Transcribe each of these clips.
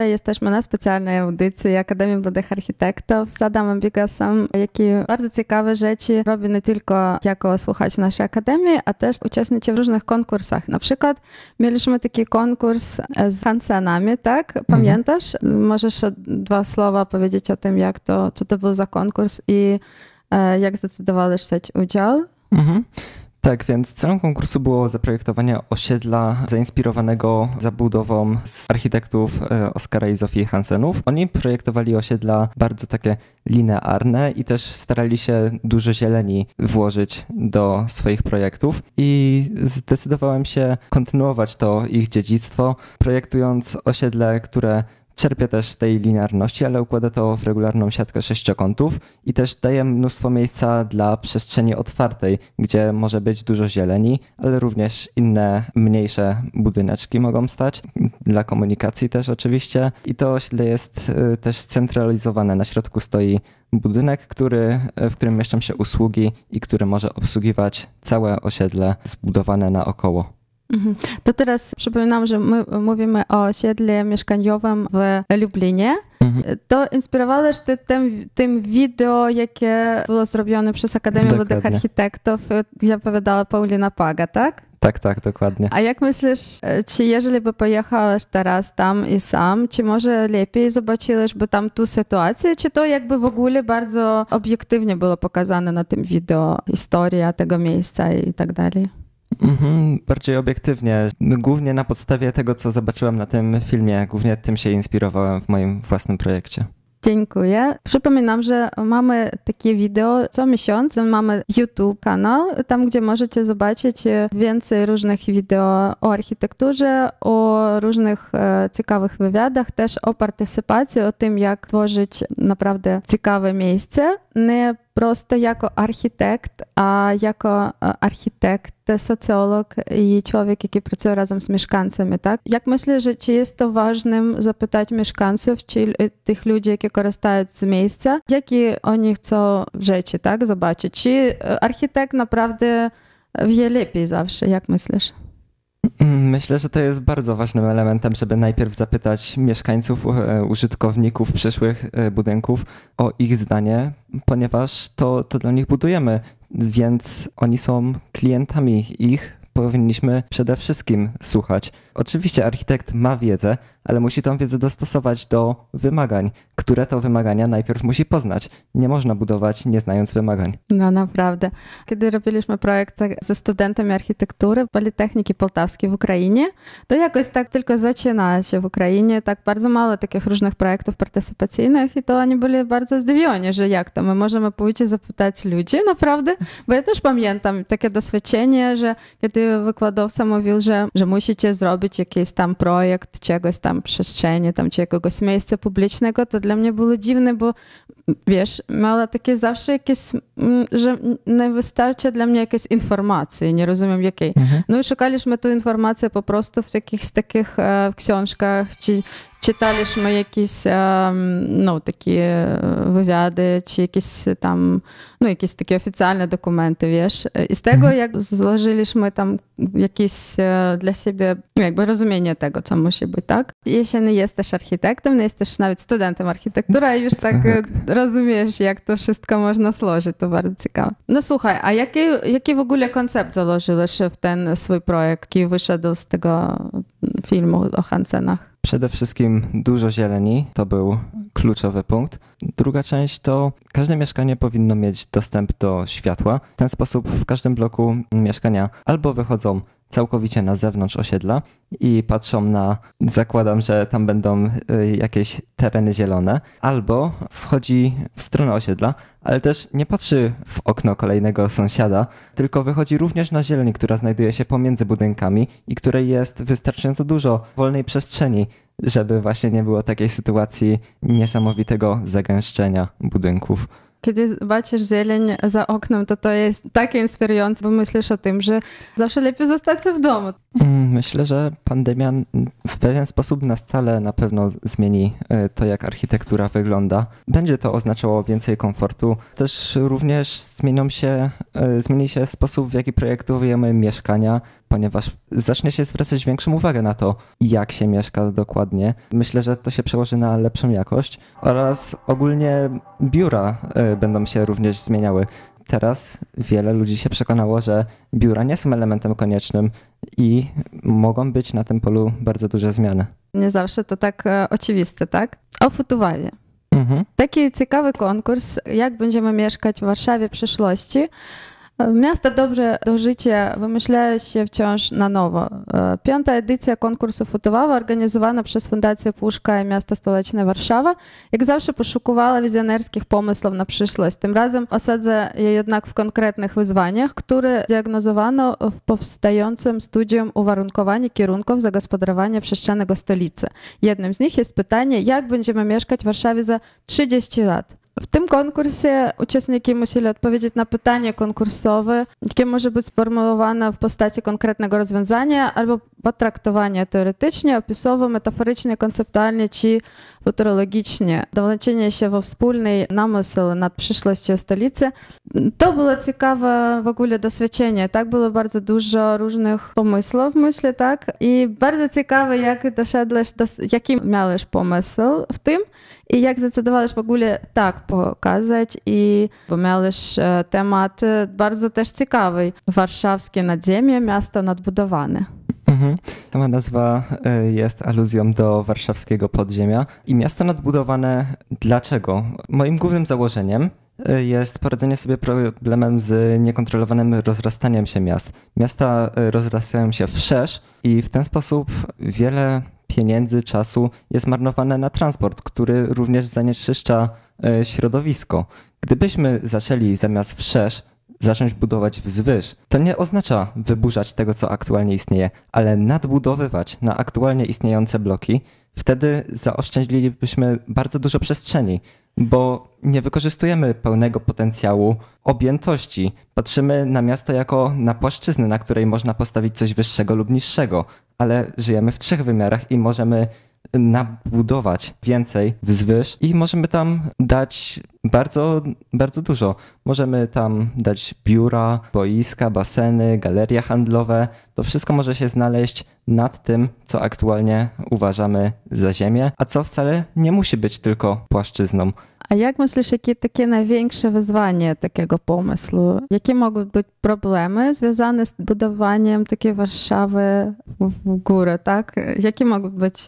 Jesteśmy na specjalnej audycji Akademii Młodych Architektów z Adamem Bigasem, jaki bardzo ciekawe rzeczy robi nie tylko jako słuchacz naszej Akademii, a też uczestniczy w różnych konkursach. Na przykład mieliśmy taki konkurs z Hansenami, tak? Mhm. Pamiętasz? Mhm. Możesz dwa słowa powiedzieć o tym, jak to, co to był za konkurs i e, jak zdecydowałeś wziąć udział? Mhm. Tak, więc celem konkursu było zaprojektowanie osiedla zainspirowanego zabudową z architektów e, Oskara i Zofii Hansenów. Oni projektowali osiedla bardzo takie linearne i też starali się dużo zieleni włożyć do swoich projektów i zdecydowałem się kontynuować to ich dziedzictwo, projektując osiedle, które Czerpie też z tej linearności, ale układa to w regularną siatkę sześciokątów i też daje mnóstwo miejsca dla przestrzeni otwartej, gdzie może być dużo zieleni, ale również inne mniejsze budyneczki mogą stać, dla komunikacji też oczywiście. I to osiedle jest y, też scentralizowane. Na środku stoi budynek, który, w którym mieszczą się usługi i który może obsługiwać całe osiedle zbudowane naokoło. Mhm. To teraz przypominam, że my mówimy o osiedlu mieszkaniowym w Lublinie. Mhm. To inspirowałeś ty tym, tym wideo, jakie było zrobione przez Akademię Młodych Architektów, gdzie opowiadała Paulina Paga, tak? Tak, tak, dokładnie. A jak myślisz, czy jeżeli by pojechałeś teraz tam i sam, czy może lepiej zobaczyłeś by tam tu sytuację, czy to jakby w ogóle bardzo obiektywnie było pokazane na tym wideo, historia tego miejsca i tak dalej? Mhm, bardziej obiektywnie, głównie na podstawie tego, co zobaczyłem na tym filmie, głównie tym się inspirowałem w moim własnym projekcie. Dziękuję. Przypominam, że mamy takie wideo co miesiąc. Mamy YouTube kanał, tam gdzie możecie zobaczyć więcej różnych wideo o architekturze, o różnych e, ciekawych wywiadach, też o partycypacji, o tym, jak tworzyć naprawdę ciekawe miejsce. Nie Просто як архітект, а як е, архітект, е, соціолог і чоловік, який працює разом з мешканцями, так як мислиш, чи є то важним запитати мешканців чи тих людей, які користуються місця, які вони це речі так побачити? Чи е, архітект направді в'є ліпій завжди, як мислиш? Myślę, że to jest bardzo ważnym elementem, żeby najpierw zapytać mieszkańców, e, użytkowników przyszłych e, budynków o ich zdanie, ponieważ to, to dla nich budujemy, więc oni są klientami ich, powinniśmy przede wszystkim słuchać. Oczywiście architekt ma wiedzę, ale musi tą wiedzę dostosować do wymagań, które to wymagania najpierw musi poznać. Nie można budować nie znając wymagań. No naprawdę. Kiedy robiliśmy projekt ze studentami architektury Politechniki Poltawskiej w Ukrainie, to jakoś tak tylko zaczyna się w Ukrainie, tak bardzo mało takich różnych projektów partycypacyjnych i to oni byli bardzo zdziwieni, że jak to, my możemy pójść i zapytać ludzi, naprawdę, bo ja też pamiętam takie doświadczenie, że kiedy wykładowca mówił, że, że musicie zrobić jakiś tam projekt czegoś tam przestrzeni, tam czy jakiegoś miejsca publicznego, to dla mnie było dziwne, bo wiesz, miała takie zawsze jakieś, że nie wystarczy dla mnie jakieś informacji, nie rozumiem jakiej. Mhm. No i szukaliśmy tu informacji po prostu w takich, z takich e, książkach, czy czytaliśmy jakieś no, takie wywiady, czy jakieś tam, no jakieś takie oficjalne dokumenty, wiesz. I z tego jak złożyliśmy tam jakieś dla siebie jakby rozumienie tego, co musi być, tak? Jeśli nie jesteś architektem, nie jesteś nawet studentem architektury, już tak rozumiesz, jak to wszystko można złożyć, to bardzo ciekawe. No słuchaj, a jaki, jaki w ogóle koncept założyłeś w ten swój projekt, jaki wyszedł z tego filmu o Hansenach? Przede wszystkim dużo zieleni, to był kluczowy punkt. Druga część to każde mieszkanie powinno mieć dostęp do światła. W ten sposób w każdym bloku mieszkania albo wychodzą całkowicie na zewnątrz osiedla i patrzą na, zakładam, że tam będą y, jakieś tereny zielone, albo wchodzi w stronę osiedla, ale też nie patrzy w okno kolejnego sąsiada, tylko wychodzi również na zieleń, która znajduje się pomiędzy budynkami i której jest wystarczająco dużo wolnej przestrzeni, żeby właśnie nie było takiej sytuacji niesamowitego zagęszczenia budynków. Kiedy zobaczysz zieleń za oknem, to to jest takie inspirujące, bo myślisz o tym, że zawsze lepiej zostać w domu. Mm, myślę, że pandemia w pewien sposób na stale na pewno zmieni e, to, jak architektura wygląda. Będzie to oznaczało więcej komfortu. Też również zmienią się, e, zmieni się sposób, w jaki projektujemy mieszkania, ponieważ zacznie się zwracać większą uwagę na to, jak się mieszka dokładnie. Myślę, że to się przełoży na lepszą jakość oraz ogólnie biura e, będą się również zmieniały teraz wiele ludzi się przekonało, że biura nie są elementem koniecznym i mogą być na tym polu bardzo duże zmiany. Nie zawsze to tak e, oczywiste, tak? O Futuwawie. Mhm. Taki ciekawy konkurs, jak będziemy mieszkać w Warszawie w przyszłości. Miasto Dobrze do Życia wymyśla się wciąż na nowo. Piąta edycja konkursu Futowawa organizowana przez Fundację Puszka i Miasto Stołeczne Warszawa, jak zawsze poszukiwała wizjonerskich pomysłów na przyszłość. Tym razem osadza je jednak w konkretnych wyzwaniach, które diagnozowano w powstającym studium uwarunkowania kierunków zagospodarowania przestrzennego stolicy. Jednym z nich jest pytanie, jak będziemy mieszkać w Warszawie za 30 lat. W tym konkursie uczestniki musieli odpowiedzieć na pytanie konkursowe, jakie może być sformułowane w postaci konkretnego rozwiązania albo potraktowania teoretycznie, opisowo, metaforycznie, konceptualnie czy futurologicznie. Dowleczenie się we wspólny namysł nad przyszłością stolicy. To było ciekawe w ogóle doświadczenie. Tak było bardzo dużo różnych pomysłów, myślę, tak? I bardzo ciekawe, jak doszedłeś, do, jaki miałeś pomysł w tym i jak zdecydowałeś w ogóle tak pokazać i bo miałeś temat bardzo też ciekawy. Warszawskie nadziemie, miasto nadbudowane. Mhm. Sama nazwa jest aluzją do warszawskiego podziemia i miasto nadbudowane dlaczego? Moim głównym założeniem jest poradzenie sobie problemem z niekontrolowanym rozrastaniem się miast. Miasta rozrastają się wszerz i w ten sposób wiele pieniędzy, czasu jest marnowane na transport, który również zanieczyszcza e, środowisko. Gdybyśmy zaczęli zamiast wszerz zacząć budować wzwyż, to nie oznacza wyburzać tego, co aktualnie istnieje, ale nadbudowywać na aktualnie istniejące bloki, wtedy zaoszczędzilibyśmy bardzo dużo przestrzeni, bo nie wykorzystujemy pełnego potencjału objętości. Patrzymy na miasto jako na płaszczyznę, na której można postawić coś wyższego lub niższego, ale żyjemy w trzech wymiarach i możemy nabudować więcej wzwyż i możemy tam dać bardzo, bardzo dużo. Możemy tam dać biura, boiska, baseny, galerie handlowe. To wszystko może się znaleźć nad tym, co aktualnie uważamy za ziemię, a co wcale nie musi być tylko płaszczyzną. A jak myślisz, jakie takie największe wyzwanie takiego pomysłu? Jakie mogą być problemy związane z budowaniem takiej Warszawy w górę, tak? Jakie mogą być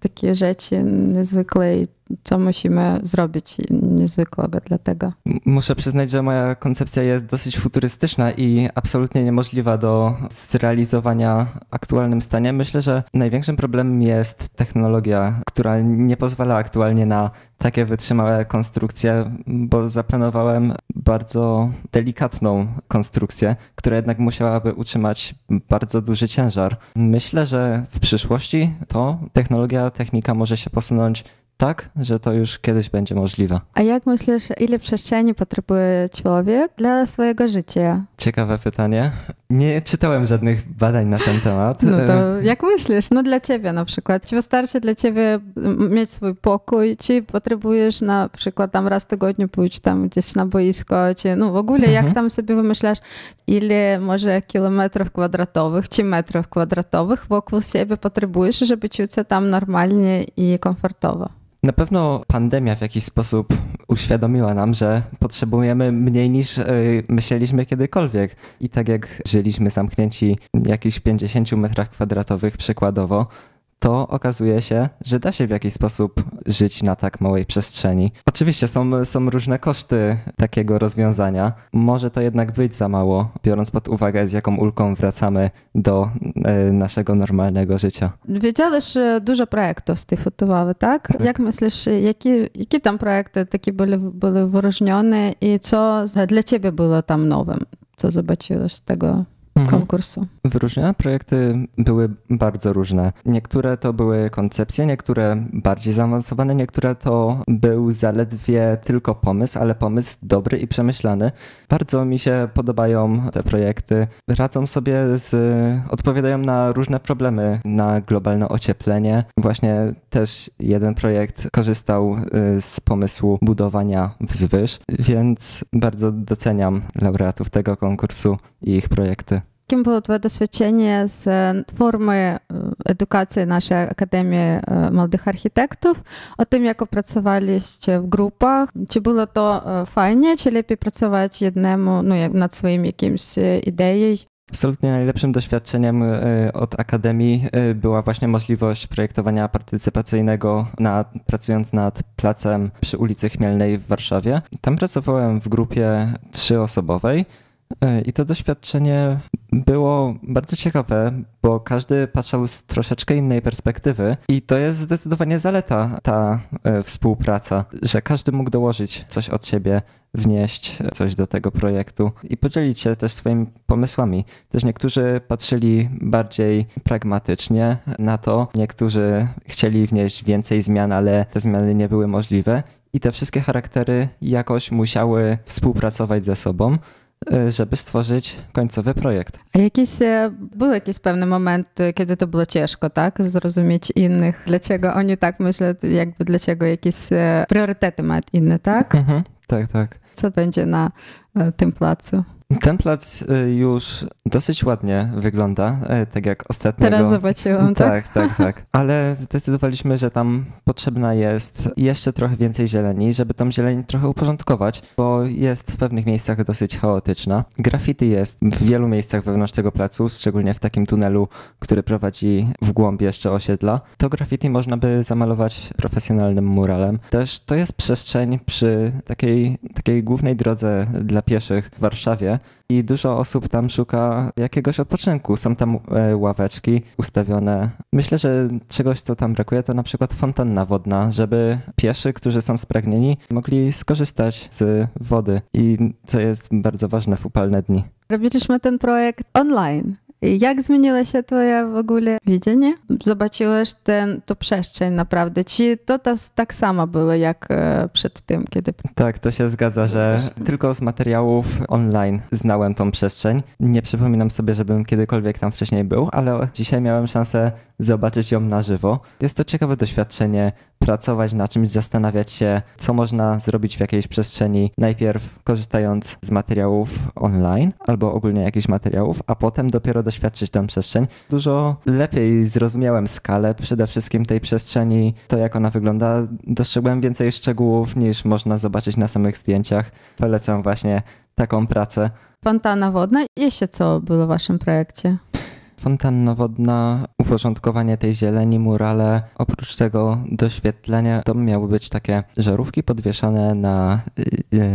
takie rzeczy niezwykle co musimy zrobić niezwykłego dla tego. Muszę przyznać, że moja koncepcja jest dosyć futurystyczna i absolutnie niemożliwa do zrealizowania w aktualnym stanie. Myślę, że największym problemem jest technologia, która nie pozwala aktualnie na takie wytrzymałe konstrukcje, bo zaplanowałem bardzo delikatną konstrukcję, która jednak musiałaby utrzymać bardzo duży ciężar. Myślę, że w przyszłości to technologia, technika może się posunąć tak, że to już kiedyś będzie możliwe. A jak myślisz, ile przestrzeni potrzebuje człowiek dla swojego życia? Ciekawe pytanie. Nie czytałem żadnych badań na ten temat. No to jak myślisz? No dla ciebie na przykład. Czy wystarczy dla ciebie mieć swój pokój? Czy potrzebujesz na przykład tam raz w tygodniu pójść tam gdzieś na boisko? Czy no w ogóle jak mhm. tam sobie wymyślasz, ile może kilometrów kwadratowych czy metrów kwadratowych wokół siebie potrzebujesz, żeby czuć się tam normalnie i komfortowo? Na pewno pandemia w jakiś sposób uświadomiła nam, że potrzebujemy mniej niż y, myśleliśmy kiedykolwiek. I tak jak żyliśmy zamknięci w jakichś 50 metrach kwadratowych przykładowo, to okazuje się, że da się w jakiś sposób żyć na tak małej przestrzeni. Oczywiście są, są różne koszty takiego rozwiązania. Może to jednak być za mało, biorąc pod uwagę, z jaką ulką wracamy do y, naszego normalnego życia. Wiedziałeś dużo projektów z tej fotowały, tak? tak? Jak myślisz, jakie, jakie tam projekty takie były, były wyróżnione i co dla ciebie było tam nowym? Co zobaczyłeś z tego konkursu? Wyróżnione projekty były bardzo różne. Niektóre to były koncepcje, niektóre bardziej zaawansowane, niektóre to był zaledwie tylko pomysł, ale pomysł dobry i przemyślany. Bardzo mi się podobają te projekty. Radzą sobie z, odpowiadają na różne problemy, na globalne ocieplenie. Właśnie też jeden projekt korzystał y, z pomysłu budowania wzwyż, więc bardzo doceniam laureatów tego konkursu i ich projekty. Jakim było Twoje doświadczenie z formy edukacji naszej Akademii Młodych Architektów, o tym, jak opracowaliście w grupach? Czy było to fajnie, czy lepiej pracować jednemu, no, nad swoim jakimś ideą? Absolutnie najlepszym doświadczeniem od Akademii była właśnie możliwość projektowania partycypacyjnego nad, pracując nad placem przy ulicy Chmielnej w Warszawie. Tam pracowałem w grupie trzyosobowej. I to doświadczenie było bardzo ciekawe, bo każdy patrzył z troszeczkę innej perspektywy i to jest zdecydowanie zaleta ta współpraca, że każdy mógł dołożyć coś od siebie, wnieść coś do tego projektu i podzielić się też swoimi pomysłami. Też niektórzy patrzyli bardziej pragmatycznie na to, niektórzy chcieli wnieść więcej zmian, ale te zmiany nie były możliwe i te wszystkie charaktery jakoś musiały współpracować ze sobą żeby stworzyć końcowy projekt. A jakieś, był jakiś pewny moment, kiedy to było ciężko, tak? Zrozumieć innych, dlaczego oni tak myślą, jakby dlaczego jakieś priorytety mają inne, tak? Mhm, tak, tak. Co będzie na tym placu? Ten plac już dosyć ładnie wygląda, tak jak ostatnio. Teraz zobaczyłam, tak? Tak, tak, tak. Ale zdecydowaliśmy, że tam potrzebna jest jeszcze trochę więcej zieleni, żeby tą zieleń trochę uporządkować, bo jest w pewnych miejscach dosyć chaotyczna. Graffiti jest w wielu miejscach wewnątrz tego placu, szczególnie w takim tunelu, który prowadzi w głąb jeszcze osiedla. To graffiti można by zamalować profesjonalnym muralem. Też to jest przestrzeń przy takiej, takiej głównej drodze dla pieszych w Warszawie, i dużo osób tam szuka jakiegoś odpoczynku. Są tam ławeczki ustawione. Myślę, że czegoś, co tam brakuje, to na przykład fontanna wodna, żeby pieszy, którzy są spragnieni, mogli skorzystać z wody i co jest bardzo ważne w upalne dni. Robiliśmy ten projekt online. Jak zmieniło się twoje w ogóle widzenie? Zobaczyłeś ten, to przestrzeń naprawdę. Czy to tak samo było jak przed tym, kiedy... Tak, to się zgadza, że tylko z materiałów online znałem tą przestrzeń. Nie przypominam sobie, żebym kiedykolwiek tam wcześniej był, ale dzisiaj miałem szansę zobaczyć ją na żywo. Jest to ciekawe doświadczenie, pracować na czymś, zastanawiać się, co można zrobić w jakiejś przestrzeni, najpierw korzystając z materiałów online albo ogólnie jakichś materiałów, a potem dopiero doświadczyć tę przestrzeń. Dużo lepiej zrozumiałem skalę przede wszystkim tej przestrzeni, to jak ona wygląda. Dostrzegłem więcej szczegółów niż można zobaczyć na samych zdjęciach. Polecam właśnie taką pracę. Fontanna wodna. Jeszcze co było w waszym projekcie? Fontanna wodna, uporządkowanie tej zieleni, murale. Oprócz tego doświetlenie to miały być takie żarówki podwieszane na,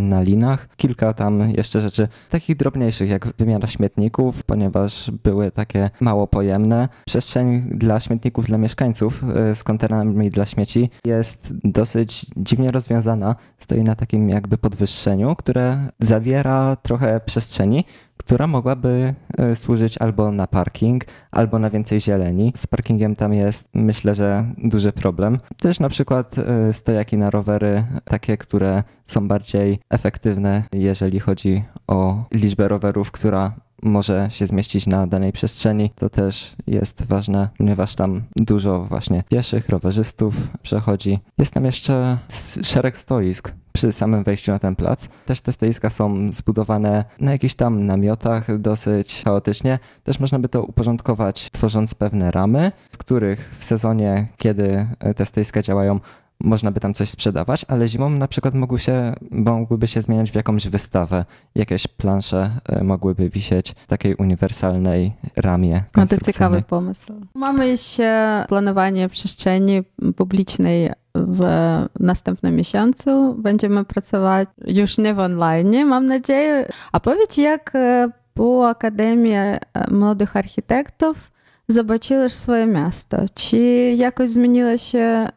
na linach. Kilka tam jeszcze rzeczy takich drobniejszych, jak wymiana śmietników, ponieważ były takie mało pojemne. Przestrzeń dla śmietników dla mieszkańców z kontenerami dla śmieci jest dosyć dziwnie rozwiązana. Stoi na takim jakby podwyższeniu, które zawiera trochę przestrzeni, która mogłaby służyć albo na parking, albo na więcej zieleni. Z parkingiem tam jest, myślę, że duży problem. Też na przykład stojaki na rowery, takie, które są bardziej efektywne, jeżeli chodzi o liczbę rowerów, która może się zmieścić na danej przestrzeni. To też jest ważne, ponieważ tam dużo właśnie pieszych, rowerzystów przechodzi. Jest tam jeszcze szereg stoisk przy samym wejściu na ten plac. Też te stoiska są zbudowane na jakichś tam namiotach dosyć chaotycznie. Też można by to uporządkować, tworząc pewne ramy, w których w sezonie, kiedy te stoiska działają, można by tam coś sprzedawać, ale zimą na przykład mogły się, mogłyby się zmieniać w jakąś wystawę. Jakieś plansze mogłyby wisieć w takiej uniwersalnej ramie No to ciekawy pomysł. Mamy jeszcze planowanie przestrzeni publicznej w następnym miesiącu. Będziemy pracować już nie w online, mam nadzieję. A powiedz, jak po Akademii Młodych Architektów zobaczyłeś swoje miasto? Czy jakoś zmieniło się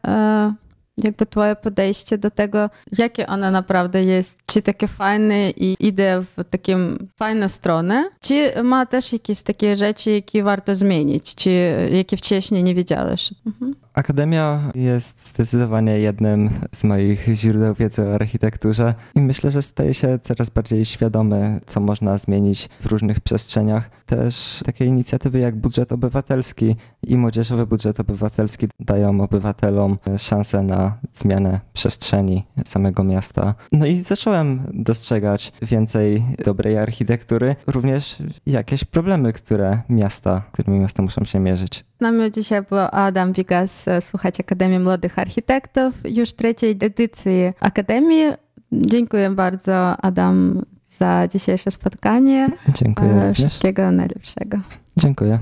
jakby twoje podejście do tego, jakie ona naprawdę jest, czy takie fajne i idzie w takim fajną stronę, czy ma też jakieś takie rzeczy, jakie warto zmienić, czy jakie wcześniej nie wiedziałeś. Mhm. Akademia jest zdecydowanie jednym z moich źródeł wiedzy o architekturze i myślę, że staje się coraz bardziej świadomy, co można zmienić w różnych przestrzeniach. Też takie inicjatywy jak budżet obywatelski i młodzieżowy budżet obywatelski dają obywatelom szansę na zmianę przestrzeni samego miasta. No i zacząłem dostrzegać więcej dobrej architektury, również jakieś problemy, które miasta, którymi miasta muszą się mierzyć. Z nami dzisiaj był Adam Wigas, słuchać Akademii Młodych Architektów, już trzeciej edycji Akademii. Dziękuję bardzo Adam za dzisiejsze spotkanie. Dziękuję. Wszystkiego również. najlepszego. Dziękuję.